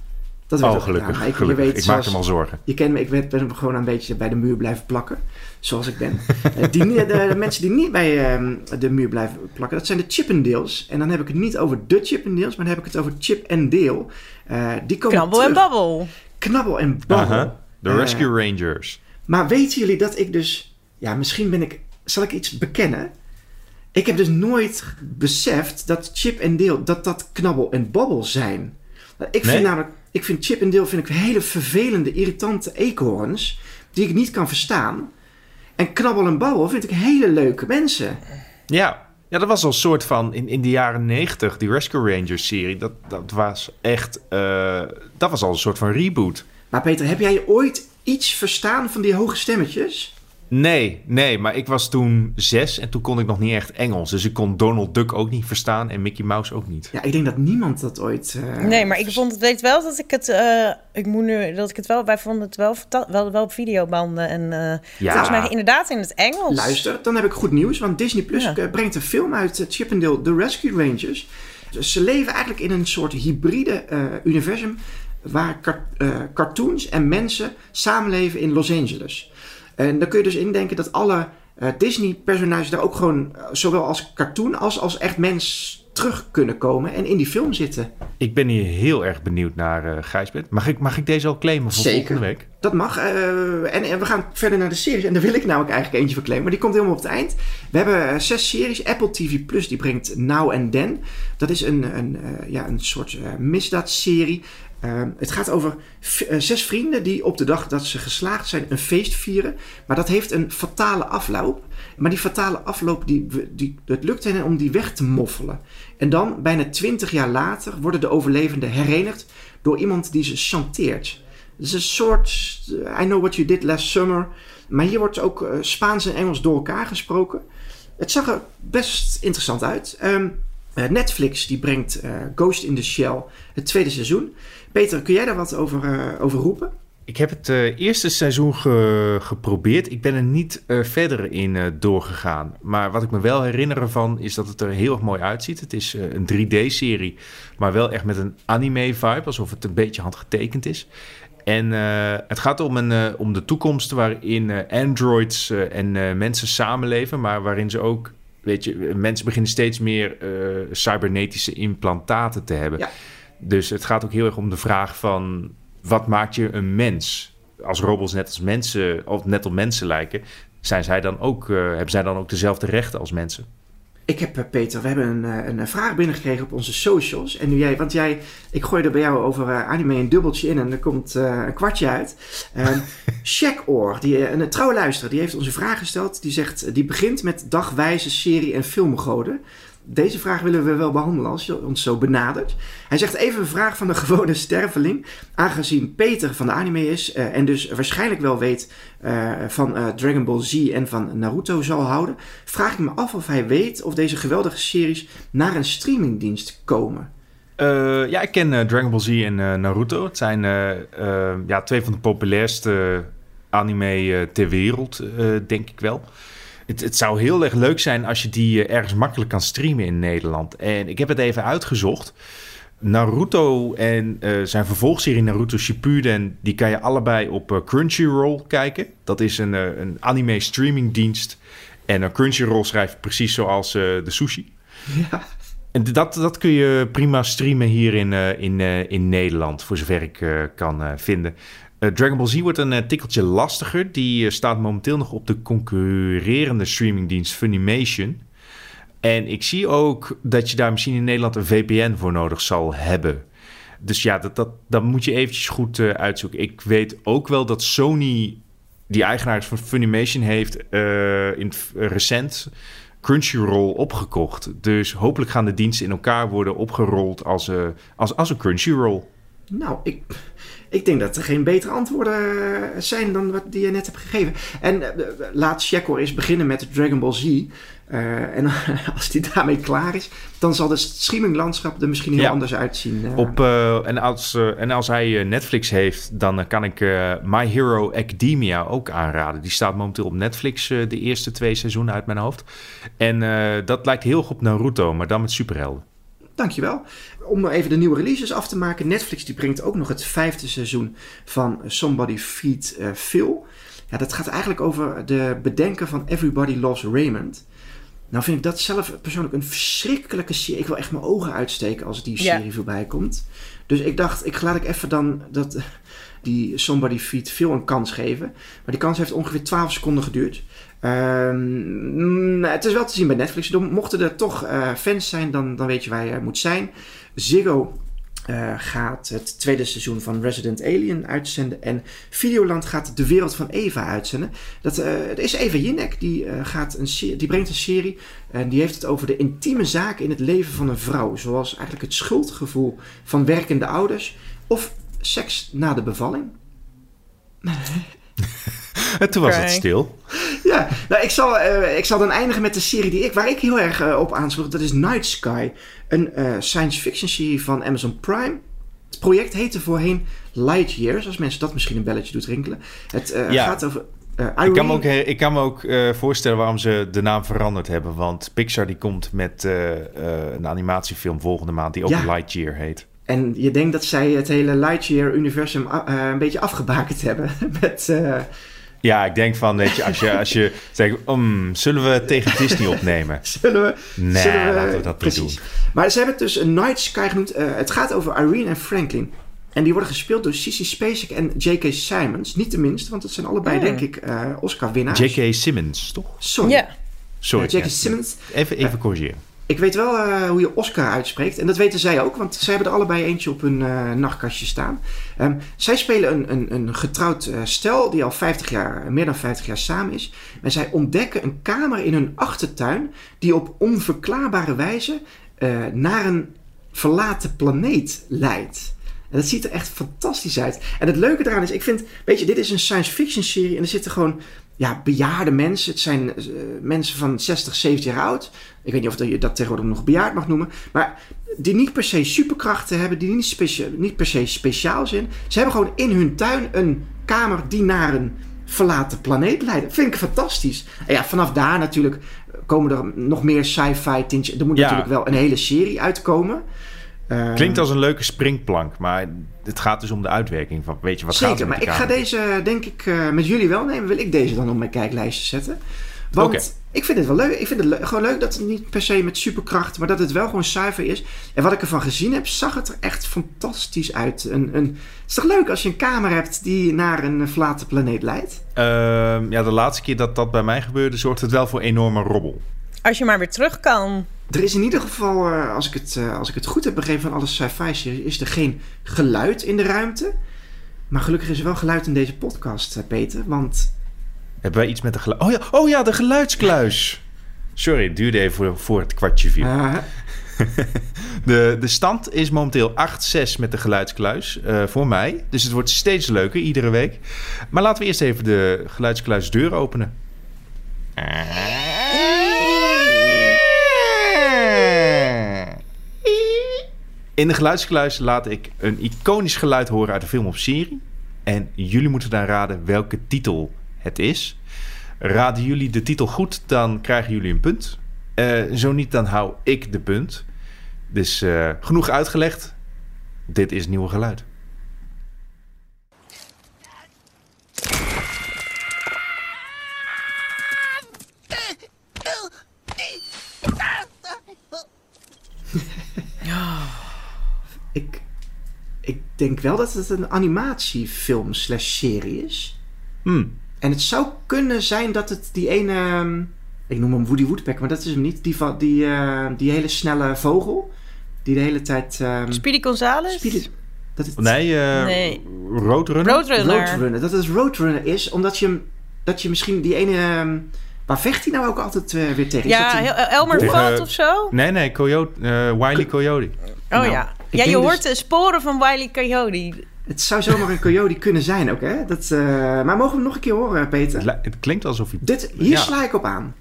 Dat werd Oh, ook gelukkig. gedaan. Ik, gelukkig. Weet, ik maak hem al zorgen. Je kent me, ik ben, ben hem gewoon een beetje bij de muur blijven plakken. Zoals ik ben. Die, de, de mensen die niet bij ehm, de muur blijven plakken, dat zijn de Chippendales. En dan heb ik het niet over de Chippendales, maar dan heb ik het over Chip en Dale. Eh, die komen Knabbel en babbel. Knabbel en babbel. Aha. De Eh, Rescue Rangers. Maar weten jullie dat ik dus... Ja, misschien ben ik... Zal ik iets bekennen? Ik heb dus nooit beseft dat Chip en Dale... dat dat knabbel en babbel zijn. Ik vind Nee? namelijk... Ik vind Chip en Dale vind ik hele vervelende, irritante eekhoorns... die ik niet kan verstaan. En knabbel en babbel vind ik hele leuke mensen. Ja. ja, dat was al een soort van in, in de jaren negentig, die Rescue Rangers serie. Dat, dat was echt, eh, dat was al een soort van reboot. Maar Peter, heb jij ooit iets verstaan van die hoge stemmetjes? Nee, nee, maar ik was toen zes en toen kon ik nog niet echt Engels. Dus ik kon Donald Duck ook niet verstaan en Mickey Mouse ook niet. Ja, ik denk dat niemand dat ooit... eh, Nee, maar ik vond het weet wel dat ik het. eh, ik moet nu dat ik het wel. Wij vonden het wel, wel, wel op videobanden. En eh, Ja. volgens mij inderdaad in het Engels. Luister, dan heb ik goed nieuws, want Disney Plus Ja. brengt een film uit eh, Chip and Dale, The Rescue Rangers. Dus ze leven eigenlijk in een soort hybride eh, universum waar eh, cartoons en mensen samenleven in Los Angeles. En dan kun je dus indenken dat alle eh, Disney-personages daar ook gewoon, eh, zowel als cartoon als als echt mens, terug kunnen komen en in die film zitten. Ik ben hier heel erg benieuwd naar, eh Gijsbert. Mag ik, mag ik deze al claimen voor Zeker. volgende week? Dat mag. en, en we gaan verder naar de series. En daar wil ik namelijk eigenlijk eentje claimen. Maar die komt helemaal op het eind. We hebben zes series. Apple TV Plus die brengt Now and Then. Dat is een, een, ja, een soort misdaadserie. Eh, het gaat over eh, zes vrienden die op de dag dat ze geslaagd zijn een feest vieren. Maar dat heeft een fatale afloop. Maar die fatale afloop, die, die, het lukt hen om die weg te moffelen. En dan, bijna twintig jaar later, worden de overlevenden herenigd door iemand die ze chanteert. Het is een soort eh, I Know What You Did Last Summer. Maar hier wordt ook eh, Spaans en Engels door elkaar gesproken. Het zag er best interessant uit. Ehm, eh, Netflix die brengt Ghost in the Shell het tweede seizoen. Peter, kun jij daar wat over, eh, over roepen? Ik heb het eh, eerste seizoen ge- geprobeerd. Ik ben er niet eh, verder in doorgegaan. Maar wat ik me wel herinner ervan is dat het er heel erg mooi uitziet. Het is een 3D-serie, maar wel echt met een anime-vibe. Alsof het een beetje handgetekend is. En het gaat om, een, om de toekomst waarin androids en mensen samenleven. Maar waarin ze ook, weet je, mensen beginnen steeds meer cybernetische implantaten te hebben. Ja. Dus het gaat ook heel erg om de vraag van wat maakt je een mens? Als robots net als mensen, of net op mensen lijken, zijn zij dan ook, eh, hebben zij dan ook dezelfde rechten als mensen? Ik heb, eh, Peter, we hebben een, eh, een vraag binnengekregen op onze socials. En nu jij, want jij, ik gooi er bij jou over anime een dubbeltje in en er komt een kwartje uit. Um, Shackoor, die, eh, een trouwe luisteraar, die heeft ons een vraag gesteld. Die zegt, die begint met dagwijze serie- en filmgoden. Deze vraag willen we wel behandelen als je ons zo benadert. Hij zegt even een vraag van de gewone sterveling. Aangezien Peter van de anime is eh, en dus waarschijnlijk wel weet eh, van eh, Dragon Ball Z en van Naruto zal houden, vraag ik me af of hij weet of deze geweldige series naar een streamingdienst komen. Ja, ik ken Dragon Ball Z en Naruto. Het zijn ja, twee van de populairste anime ter wereld, denk ik wel. Het, het zou heel erg leuk zijn als je die eh, ergens makkelijk kan streamen in Nederland. En ik heb het even uitgezocht. Naruto en eh, zijn vervolgserie Naruto Shippuden... die kan je allebei op eh, Crunchyroll kijken. Dat is een, eh, een anime streamingdienst. En Crunchyroll schrijft precies zoals de sushi. Ja. En dat, dat kun je prima streamen hier in, in, in Nederland, voor zover ik kan vinden. Eh, Dragon Ball Z wordt een eh, tikkeltje lastiger. Die eh, staat momenteel nog op de concurrerende streamingdienst Funimation. En ik zie ook dat je daar misschien in Nederland een VPN voor nodig zal hebben. Dus ja, dat, dat, dat moet je eventjes goed uitzoeken. Ik weet ook wel dat Sony, die eigenaar van Funimation, heeft in recent Crunchyroll opgekocht. Dus hopelijk gaan de diensten in elkaar worden opgerold als, als, als een Crunchyroll. Nou, ik, ik denk dat er geen betere antwoorden eh, zijn dan wat die je net hebt gegeven. En uh, laat Shekor eens beginnen met Dragon Ball Z. Uh, en als die daarmee klaar is, dan zal het streaminglandschap er misschien heel ja. anders uitzien. Op, en, als, en als hij Netflix heeft, dan kan ik My Hero Academia ook aanraden. Die staat momenteel op Netflix de eerste twee seizoenen uit mijn hoofd. En dat lijkt heel goed op Naruto, maar dan met superhelden. Dankjewel. Om even de nieuwe releases af te maken. Netflix die brengt ook nog het vijfde seizoen van Somebody Feed uh, Phil. Ja, dat gaat eigenlijk over de bedenken van Everybody Loves Raymond. Nou vind ik dat zelf persoonlijk een verschrikkelijke serie. Ik wil echt mijn ogen uitsteken als die serie ja. voorbij komt. Dus ik dacht, ik laat ik even dan dat, die Somebody Feed Phil een kans geven. Maar die kans heeft ongeveer 12 seconden geduurd. Um, het is wel te zien bij Netflix. Mochten er toch uh, fans zijn, dan, dan weet je waar je moet zijn. Ziggo uh, gaat het tweede seizoen van Resident Alien uitzenden. En Videoland gaat De Wereld van Eva uitzenden. Dat, uh, dat is Eva Jinek. Die, gaat een die brengt een serie. En die heeft het over de intieme zaken in het leven van een vrouw. Zoals eigenlijk het schuldgevoel van werkende ouders. Of seks na de bevalling. En toen was het stil. Ja, nou, ik, zal, uh, ik zal dan eindigen met de serie die ik, waar ik heel erg uh, op aansloeg. Dat is Night Sky. Een uh, science fiction serie van Amazon Prime. Het project heette voorheen Light Years. Als mensen dat misschien een belletje doet rinkelen. Het ja. gaat over... ik kan me ook, ik kan me ook voorstellen waarom ze de naam veranderd hebben. Want Pixar die komt met een animatiefilm volgende maand die ook ja. Lightyear heet. En je denkt dat zij het hele Lightyear-universum een beetje afgebakend hebben. met ja, ik denk van, weet je, als je, als je zegt, um, zullen we tegen Disney opnemen? zullen we? Nee, zullen we, laten we dat precies. niet doen. Maar ze hebben het dus een Night Sky genoemd. Uh, het gaat over Irene en Franklin. En die worden gespeeld door Sissy Spacek en J.K. Simmons. Niet de minste, want het zijn allebei, denk ik, uh, Oscar-winnaars. J.K. Simmons, toch? Sorry. Ja. Sorry. Uh, J.K. Simmons. Even, even corrigeren. Ik weet wel uh, hoe je Oscar uitspreekt. En dat weten zij ook, want zij hebben er allebei eentje op hun uh, nachtkastje staan. Um, zij spelen een, een, een getrouwd uh, stel die al 50 jaar, meer dan 50 jaar samen is. En zij ontdekken een kamer in hun achtertuin die op onverklaarbare wijze naar een verlaten planeet leidt. En dat ziet er echt fantastisch uit. En het leuke eraan is, ik vind, weet je, dit is een science fiction serie en er zitten gewoon ja, bejaarde mensen. Het zijn uh, mensen van 60, 70 jaar oud. Ik weet niet of je dat tegenwoordig nog bejaard mag noemen. Maar die niet per se superkrachten hebben, die niet, specia niet per se speciaal zijn. Ze hebben gewoon in hun tuin een kamer die naar een verlaten planeet leidt. Vind ik fantastisch. En ja, vanaf daar natuurlijk komen er nog meer sci-fi tintjes. Er moet ja. natuurlijk wel een hele serie uitkomen. Klinkt als een leuke springplank, maar het gaat dus om de uitwerking van, weet je, wat Zeker, gaat maar ik ga deze, denk ik, uh, met jullie wel nemen. Wil ik deze dan op mijn kijklijstje zetten? Want okay. ik vind het wel leuk. Ik vind het le gewoon leuk dat het niet per se met superkracht, maar dat het wel gewoon zuiver is. En wat ik ervan gezien heb, zag het er echt fantastisch uit. Een, een, het is toch leuk als je een kamer hebt die naar een verlaten planeet leidt? Uh, ja, de laatste keer dat dat bij mij gebeurde, zorgt het wel voor enorme robbel. Als je maar weer terug kan. Er is in ieder geval, uh, als, ik het, uh, als ik het goed heb begrepen van alle sci-fi is er geen geluid in de ruimte. Maar gelukkig is er wel geluid in deze podcast, uh, Peter. Want. Hebben wij iets met de geluid? Oh ja, oh ja, de geluidskluis. Sorry, het duurde even voor, voor het kwartje viel. de, de stand is momenteel 8-6 met de geluidskluis voor mij. Dus het wordt steeds leuker iedere week. Maar laten we eerst even de geluidskluisdeur openen. In de geluidskluis laat ik een iconisch geluid horen uit de film of serie. En jullie moeten dan raden welke titel het is. Raden jullie de titel goed, dan krijgen jullie een punt. Uh, zo niet, dan hou ik de punt. Dus uh, genoeg uitgelegd. Dit is nieuwe geluid. Ik, ik denk wel dat het een animatiefilm slash serie is. Hmm. En het zou kunnen zijn dat het die ene... Ik noem hem Woody Woodpecker, maar dat is hem niet. Die, die, uh, die hele snelle vogel. Die de hele tijd... Um, Speedy Gonzales? Speedy, dat het, nee, uh, nee, Roadrunner. Roadrunner. Roadrunner. Dat het Roadrunner is, omdat je, dat je misschien die ene... Um, Waar vecht hij nou ook altijd uh, weer tegen? Ja, Elmer Fudd of zo? Nee, nee, Coyote, uh, Wiley Coyote. Oh nou, ja. Ja, je dus- hoort de sporen van Wiley Coyote. Het zou zomaar een coyote kunnen zijn ook, hè? Dat, eh, maar mogen we hem nog een keer horen, Peter? het klinkt alsof hij... Dit, hier Ja. sla ik op aan.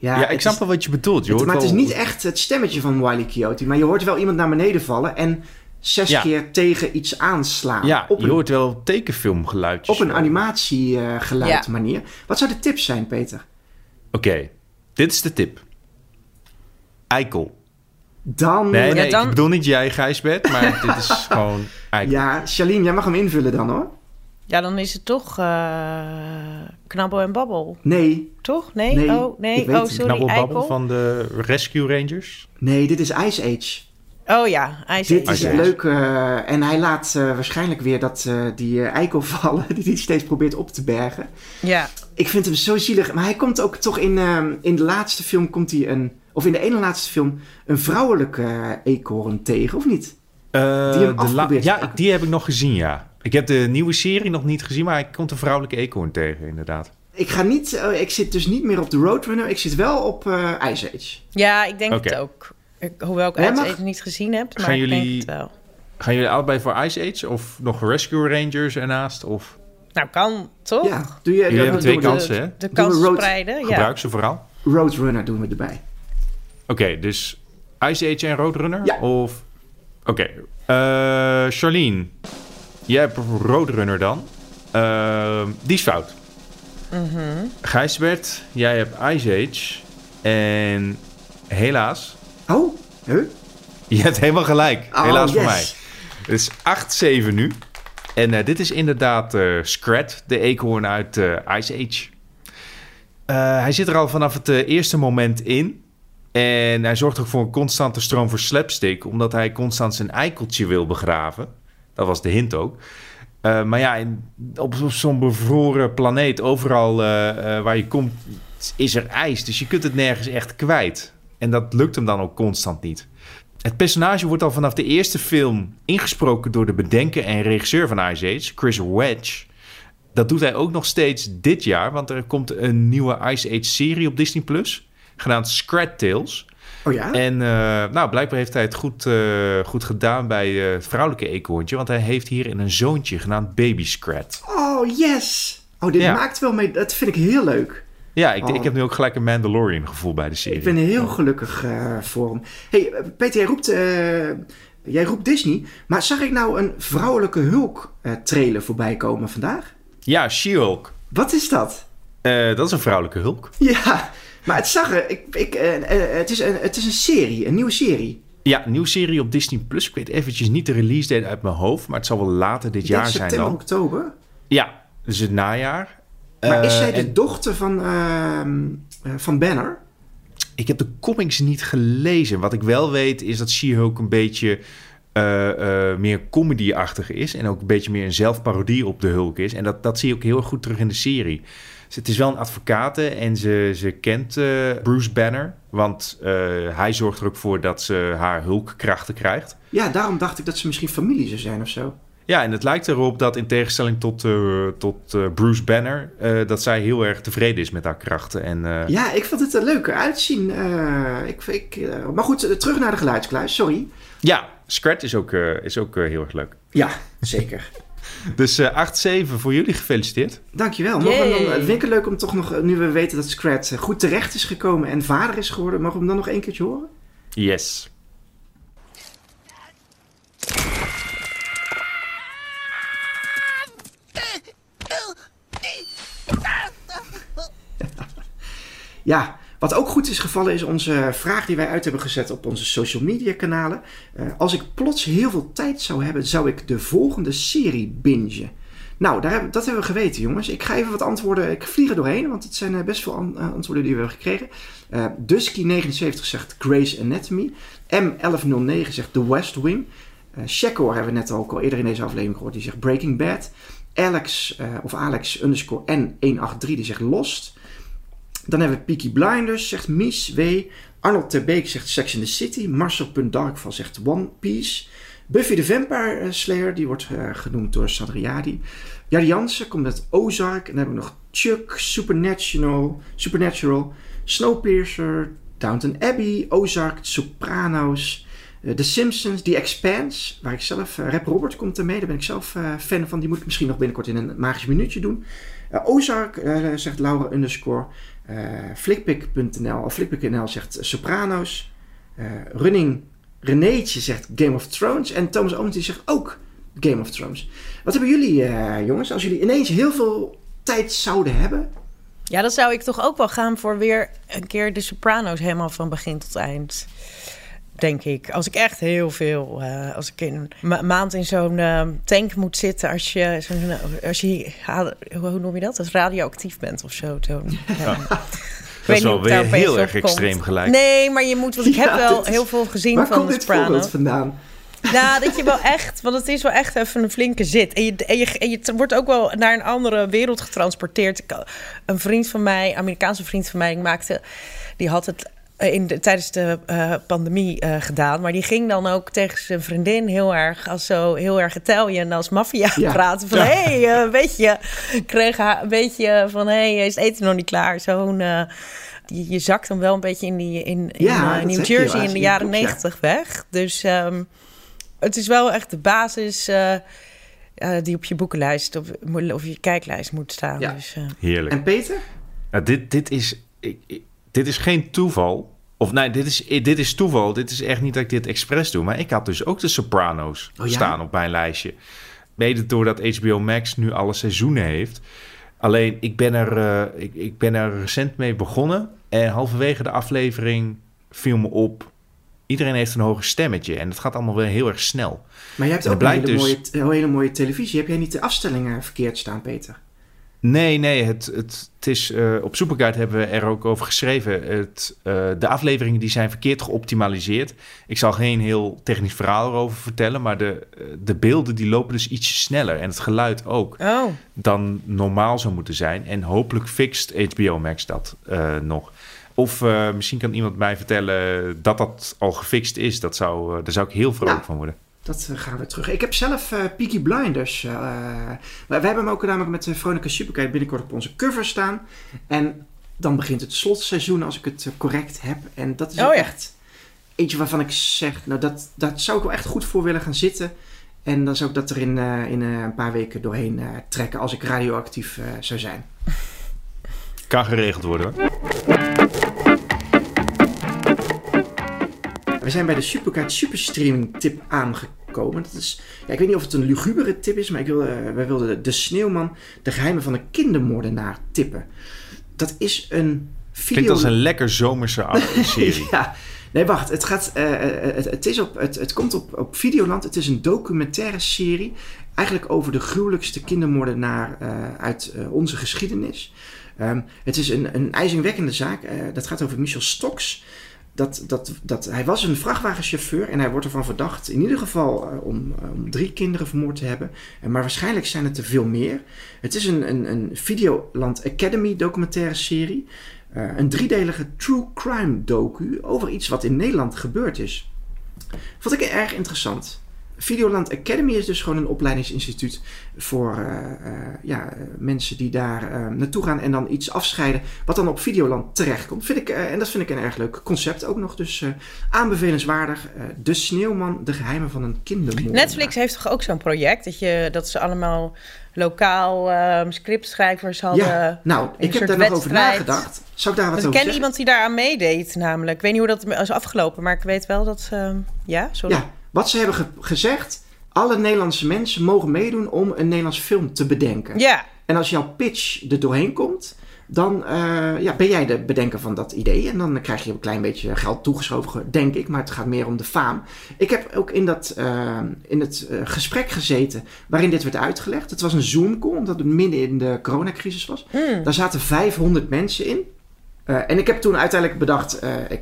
Ja, het ik snap wel wat je bedoelt. Je het- hoort maar het is niet echt het stemmetje van Wiley Coyote. Maar je hoort wel iemand naar beneden vallen en zes Ja. keer tegen iets aanslaan. Ja, op je een, hoort wel tekenfilmgeluidjes. op een animatiegeluid Ja. manier. Wat zou de tips zijn, Peter? Oké, dit is de tip. Eikel. Dan... Nee, Ja, nee, dan- ik bedoel niet jij, Gijsbert, maar dit is gewoon eikel. Ja, Charlene, jij mag hem invullen dan hoor. Ja, dan is het toch eh Knabbel en Babbel. Nee, Toch? Nee? Nee, oh, ik nee. weet Oh, sorry, Knabbelbabbel Eikel. van de Rescue Rangers. nee, dit is Ice Age. Oh ja, IJs Dit is het leuke. eh, en hij laat eh, waarschijnlijk weer dat, eh, die eikel vallen, die hij steeds probeert op te bergen. Ja. Ik vind hem zo zielig. Maar hij komt ook toch in, in de laatste film, komt hij een, of in de ene laatste film, een vrouwelijke eh, eekhoorn tegen, of niet? Eh, Die hem de Ja, die heb ik nog gezien, ja. Ik heb de nieuwe serie nog niet gezien, maar hij komt een vrouwelijke eekhoorn tegen, inderdaad. Ik ga niet, eh, ik zit dus niet meer op de Roadrunner, ik zit wel op eh Ice Age. ja, ik denk het ook. Ik, hoewel ik mag- even niet gezien heb, maar Gaan ik jullie- denk het wel. Gaan jullie allebei voor Ice Age of nog Rescue Rangers ernaast? Of Nou, kan toch? Ja, doe je, Jullie hebben twee we de kansen, hè? De Doen we kans road- spreiden, ja. gebruik ze vooral? Roadrunner doen we erbij. Oké, dus Ice Age en Roadrunner? Ja. Of... Oké. Eh, Charlene, jij hebt Roadrunner dan. Eh, die is fout. Mhm. Gijsbert, jij hebt Ice Age. En helaas, Oh, huh? je hebt helemaal gelijk. Oh, helaas voor mij. Het is 8-7 nu. En eh, dit is inderdaad eh Scrat, de eekhoorn uit eh, Ice Age. Hij zit er al vanaf het eerste moment in. En hij zorgt ook voor een constante stroom voor slapstick, omdat hij constant zijn eikeltje wil begraven. Dat was de hint ook. Maar ja, in- op, op zo'n bevroren planeet, overal waar je komt, is er ijs. Dus je kunt het nergens echt kwijt. En dat lukt hem dan ook constant niet. Het personage wordt al vanaf de eerste film ingesproken door de bedenker en regisseur van Ice Age, Chris Wedge. Dat doet hij ook nog steeds dit jaar, want er komt een nieuwe Ice Age serie op Disney Plus, genaamd Scrat Tales. Oh ja? En eh, nou, blijkbaar heeft hij het goed, eh, goed gedaan bij eh, het vrouwelijke eekhoorntje, want hij heeft hierin een zoontje genaamd Baby Scrat. Oh, yes! Oh, dit Ja. maakt wel mee. Dat vind ik heel leuk. Ja, ik, Oh. ik heb nu ook gelijk een Mandalorian gevoel bij de serie. Ik ben heel gelukkig eh, voor hem. hey, Peter, jij roept, eh, jij roept Disney. Maar zag ik nou een vrouwelijke Hulk eh, trailer voorbij komen vandaag? Ja, She-Hulk. Wat is dat? Dat is een vrouwelijke Hulk. Ja, maar het zag er... Ik, ik, het, is een, het is een serie, een nieuwe serie. Ja, een nieuwe serie op Disney Plus. Ik weet eventjes niet de release date uit mijn hoofd, maar het zal wel later dit Ik jaar zijn september, dan. oktober. Ja, dus het najaar. Maar is Eh, zij de en dochter van, ehm, eh, van Banner? ik heb de comics niet gelezen. Wat ik wel weet is dat She-Hulk een beetje eh, meer comedy-achtig is. En ook een beetje meer een zelfparodie op de Hulk is. En dat, dat zie je ook heel goed terug in de serie. Dus het is wel een advocate en ze, ze kent Bruce Banner. Want hij zorgt er ook voor dat ze haar Hulkkrachten krijgt. Ja, daarom dacht ik dat ze misschien familie zou zijn of zo. Ja, en het lijkt erop dat in tegenstelling tot, eh, tot eh, Bruce Banner... eh, dat zij heel erg tevreden is met haar krachten. En, eh, Ja, ik vond het er leuker uitzien. Eh, ik, ik, maar goed, terug naar de geluidskluis, sorry. ja, Scrat is ook, eh, is ook heel erg leuk. Ja, zeker. Dus eh 8-7 voor jullie, gefeliciteerd. Dankjewel. Mogen we dan, Yay. het vind ik het leuk om toch nog, nu we weten dat Scrat eh, goed terecht is gekomen en vader is geworden, mogen we hem dan nog één keertje horen? Yes. Ja, wat ook goed is gevallen is onze vraag die wij uit hebben gezet op onze social media kanalen. Eh, als ik plots heel veel tijd zou hebben, zou ik de volgende serie bingen. Nou, daar dat hebben we geweten, jongens. Ik ga even wat antwoorden. Ik vlieg er doorheen, want het zijn eh, best veel eh, antwoorden die we hebben gekregen. Eh Dusky79 zegt Grey's Anatomy. M1109 zegt The West Wing. Shekor hebben we net ook al eerder in deze aflevering gehoord. Die zegt Breaking Bad. Alex, of Alex underscore N183, die zegt Lost. Dan hebben we Peaky Blinders, zegt Mies W. Arnold Terbeek zegt Sex in the City. Marcel.darkval zegt One Piece. Buffy the Vampire Slayer, die wordt eh, genoemd door Sadriadi. Jardi Jansen komt met Ozark. En dan hebben we nog Chuck, Supernatural, Supernatural Snowpiercer, Downton Abbey, Ozark, Sopranos, eh, The Simpsons, The Expanse, waar ik zelf, Rap Robert komt ermee, daar ben ik zelf fan van. Die moet ik misschien nog binnenkort in een magisch minuutje doen. Ozark, zegt Laura underscore. Flickpick.nl, of Flickpick.nl zegt Sopranos. Running Renéetje zegt Game of Thrones. En Thomas Owens zegt ook Game of Thrones. Wat hebben jullie, jongens, als jullie ineens heel veel tijd zouden hebben? Ja, dan zou ik toch ook wel gaan voor weer een keer de Sopranos helemaal van begin tot eind denk ik. Als ik echt heel veel, uh, als ik in een maand in zo'n uh, tank moet zitten, als je, als je, hoe noem je dat? Als radioactief bent of zo. zo ja. Dat is wel weer heel erg extreem gelijk. Nee, maar je moet, want ik heb wel heel veel gezien waar van komt Sopranos. vandaan? Nou, dat je wel echt, want het is wel echt even een flinke zit. En je, en je, en je wordt ook wel naar een andere wereld getransporteerd. Een vriend van mij, Amerikaanse vriend van mij, maakte, die had het eh, in de, tijdens de uh, pandemie uh, gedaan. Maar die ging dan ook tegen zijn vriendin heel erg als zo heel erg Italian als maffia ja. praten. Van hé, hey, uh, weet je, kreeg haar een beetje van hé, hey, is het eten nog niet klaar? Zo'n je, je zakt dan wel een beetje in die in, in ja, New Jersey in de jaren negentig weg. Dus um, het is wel echt de basis die op je boekenlijst of, of je kijklijst moet staan. Ja. Dus, Heerlijk. En Peter? dit, dit is. Ik, ik, dit is geen toeval. Of nee, dit is, dit is toeval. Dit is echt niet dat ik dit expres doe. Maar ik had dus ook de Sopranos oh, ja? staan op mijn lijstje. Mede doordat HBO Max nu alle seizoenen heeft. Alleen, ik ben er, uh, ik, ik ben er recent mee begonnen. En halverwege de aflevering viel me op... Iedereen heeft een hoger stemmetje. En het gaat allemaal weer heel erg snel. Maar je hebt ook een hele, blijkt mooie, een hele mooie televisie. Heb jij niet de afstellingen verkeerd staan, Peter? Nee, nee, het, het, het is, uh, op Superguide hebben we er ook over geschreven. Het, uh, de afleveringen die zijn verkeerd geoptimaliseerd. Ik zal geen heel technisch verhaal erover vertellen, maar de, de beelden die lopen dus ietsje sneller. En het geluid ook Oh. dan normaal zou moeten zijn. En hopelijk fixt HBO Max dat uh, nog. Of misschien kan iemand mij vertellen dat dat al gefixt is. Dat zou, daar zou ik heel vrolijk Ja. van worden. Dat eh, gaan we terug. Ik heb zelf eh Peaky Blinders. eh, wij, wij hebben hem ook namelijk met de Veronica Superkite binnenkort op onze cover staan. En dan begint het slotseizoen als ik het correct heb. En dat is Oh echt eentje waarvan ik zeg, nou dat, dat zou ik wel echt goed voor willen gaan zitten. En dan zou ik dat er in, eh, in een paar weken doorheen eh, trekken als ik radioactief eh, zou zijn. Kan geregeld worden hoor. We zijn bij de Superkaart Superstreaming tip aangekomen. Dat is, ja, ik weet niet of het een lugubere tip is, maar ik wil, eh, wij wilden de, Sneeuwman, de geheimen van een kindermoordenaar tippen. Dat is een video... Klinkt als een lekker zomerse serie. ja, nee, wacht. Het, gaat, eh, eh, het, het, is op, het, het komt op, op Videoland. Het is een documentaire serie. Eigenlijk over de gruwelijkste kindermoordenaar eh, uit eh, onze geschiedenis. Ehm, het is een, een ijzingwekkende zaak. Eh, dat gaat over Michel Stoks. Dat, dat, dat, hij was een vrachtwagenchauffeur en hij wordt ervan verdacht, in ieder geval eh, om, eh, om drie kinderen vermoord te hebben. En maar waarschijnlijk zijn het er veel meer. Het is een, een, een Videoland Academy documentaire serie. Eh, een driedelige true crime docu over iets wat in Nederland gebeurd is. Vond ik erg interessant. Videoland Academy is dus gewoon een opleidingsinstituut voor eh, eh, ja, mensen die daar eh, naartoe gaan en dan iets afscheiden wat dan op Videoland terechtkomt. Vind ik, en dat vind ik een erg leuk concept ook nog. Dus aanbevelenswaardig. de Sneeuwman, de geheimen van een kindermoord. Netflix heeft toch ook zo'n project dat, je, dat ze allemaal lokaal ehm, scriptschrijvers hadden. Ja, nou, ik heb daar nog over nagedacht. Zou ik daar wat Want ik over ken zeggen? iemand die daaraan meedeed, namelijk. Ik weet niet hoe dat is afgelopen, maar ik weet wel dat. ja, sorry. Ja, wat ze hebben ge- gezegd, alle Nederlandse mensen mogen meedoen om een Nederlands film te bedenken. Ja, En als jouw pitch er doorheen komt, dan eh, ja, ben jij de bedenker van dat idee. En dan krijg je een klein beetje geld toegeschoven, denk ik. Maar het gaat meer om de faam. Ik heb ook in, dat, eh, in het eh, gesprek gezeten waarin dit werd uitgelegd. Het was een Zoom-call, omdat het midden in de coronacrisis was. Hmm. Daar zaten 500 mensen in. En ik heb toen uiteindelijk bedacht, ik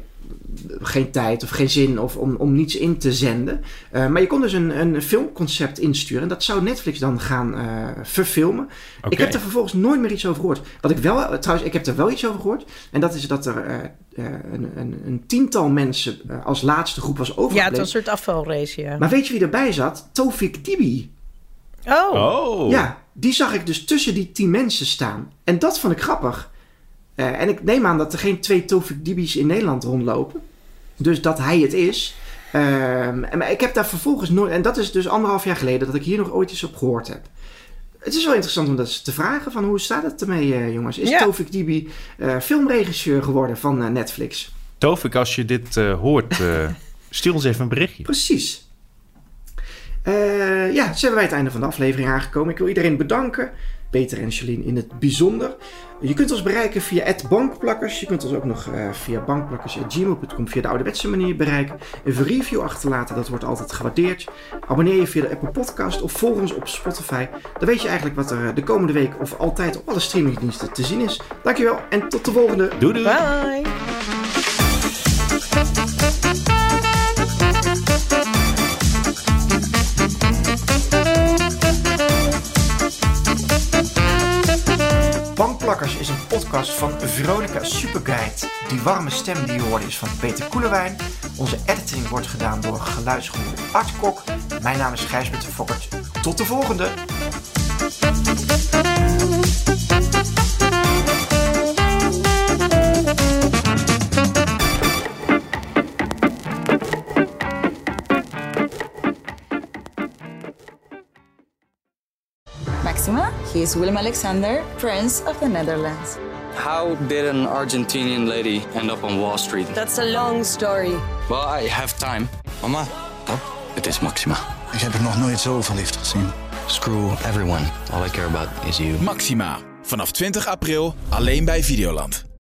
geen tijd of geen zin of om, om niets in te zenden. Eh, maar je kon dus een, een filmconcept insturen. En dat zou Netflix dan gaan eh, verfilmen. Ik heb er vervolgens nooit meer iets over gehoord. Wat ik wel, trouwens, ik heb er wel iets over gehoord. En dat is dat er eh, eh, een, een, een tiental mensen als laatste groep was Ja, overgebleven. het was een soort afvalrace, ja. Maar weet je wie erbij zat? Tofik Dibi. Oh, Oh. Ja, die zag ik dus tussen die tien mensen staan. En dat vond ik grappig. Eh, en ik neem aan dat er geen twee Tofik Dibi's in Nederland rondlopen. Dus dat hij het is. Ehm, en, maar ik heb daar vervolgens nooit... En dat is dus anderhalf jaar geleden dat ik hier nog ooit eens op gehoord heb. Het is wel interessant om dat eens te vragen van hoe staat het ermee, eh, jongens? Is Ja. Tofik Dibi eh, filmregisseur geworden van eh, Netflix? Tovik, als je dit eh, hoort, eh, stuur ons even een berichtje. Precies. Eh, ja, zo zijn wij het einde van de aflevering aangekomen. Ik wil iedereen bedanken. Peter en Charlene in het bijzonder. Je kunt ons bereiken via bankplakkers. Je kunt ons ook nog eh, via bankplakkers.gmail.com via de ouderwetse manier bereiken. Een review achterlaten, dat wordt altijd gewaardeerd. Abonneer je via de Apple Podcast of volg ons op Spotify. Dan weet je eigenlijk wat er eh, de komende week of altijd op alle streamingdiensten te zien is. Dankjewel en tot de volgende. Doei doei! bye. Bankplakkers is een podcast van Veronica Superguide. Die warme stem die je hoorde is van Peter Koelewijn. Onze editing wordt gedaan door geluidsgroep Art Kok. Mijn naam is Gijsbert de Fokkert. Tot de volgende! He is Willem Alexander, Prince of the Netherlands. How did an Argentinian lady end up on Wall Street? That's a long story. Well, I have time. Mama, het is Maxima. Ik heb er nog nooit zo verliefd gezien. Screw everyone. All I care about is you. Maxima. Vanaf 20 april alleen bij Videoland.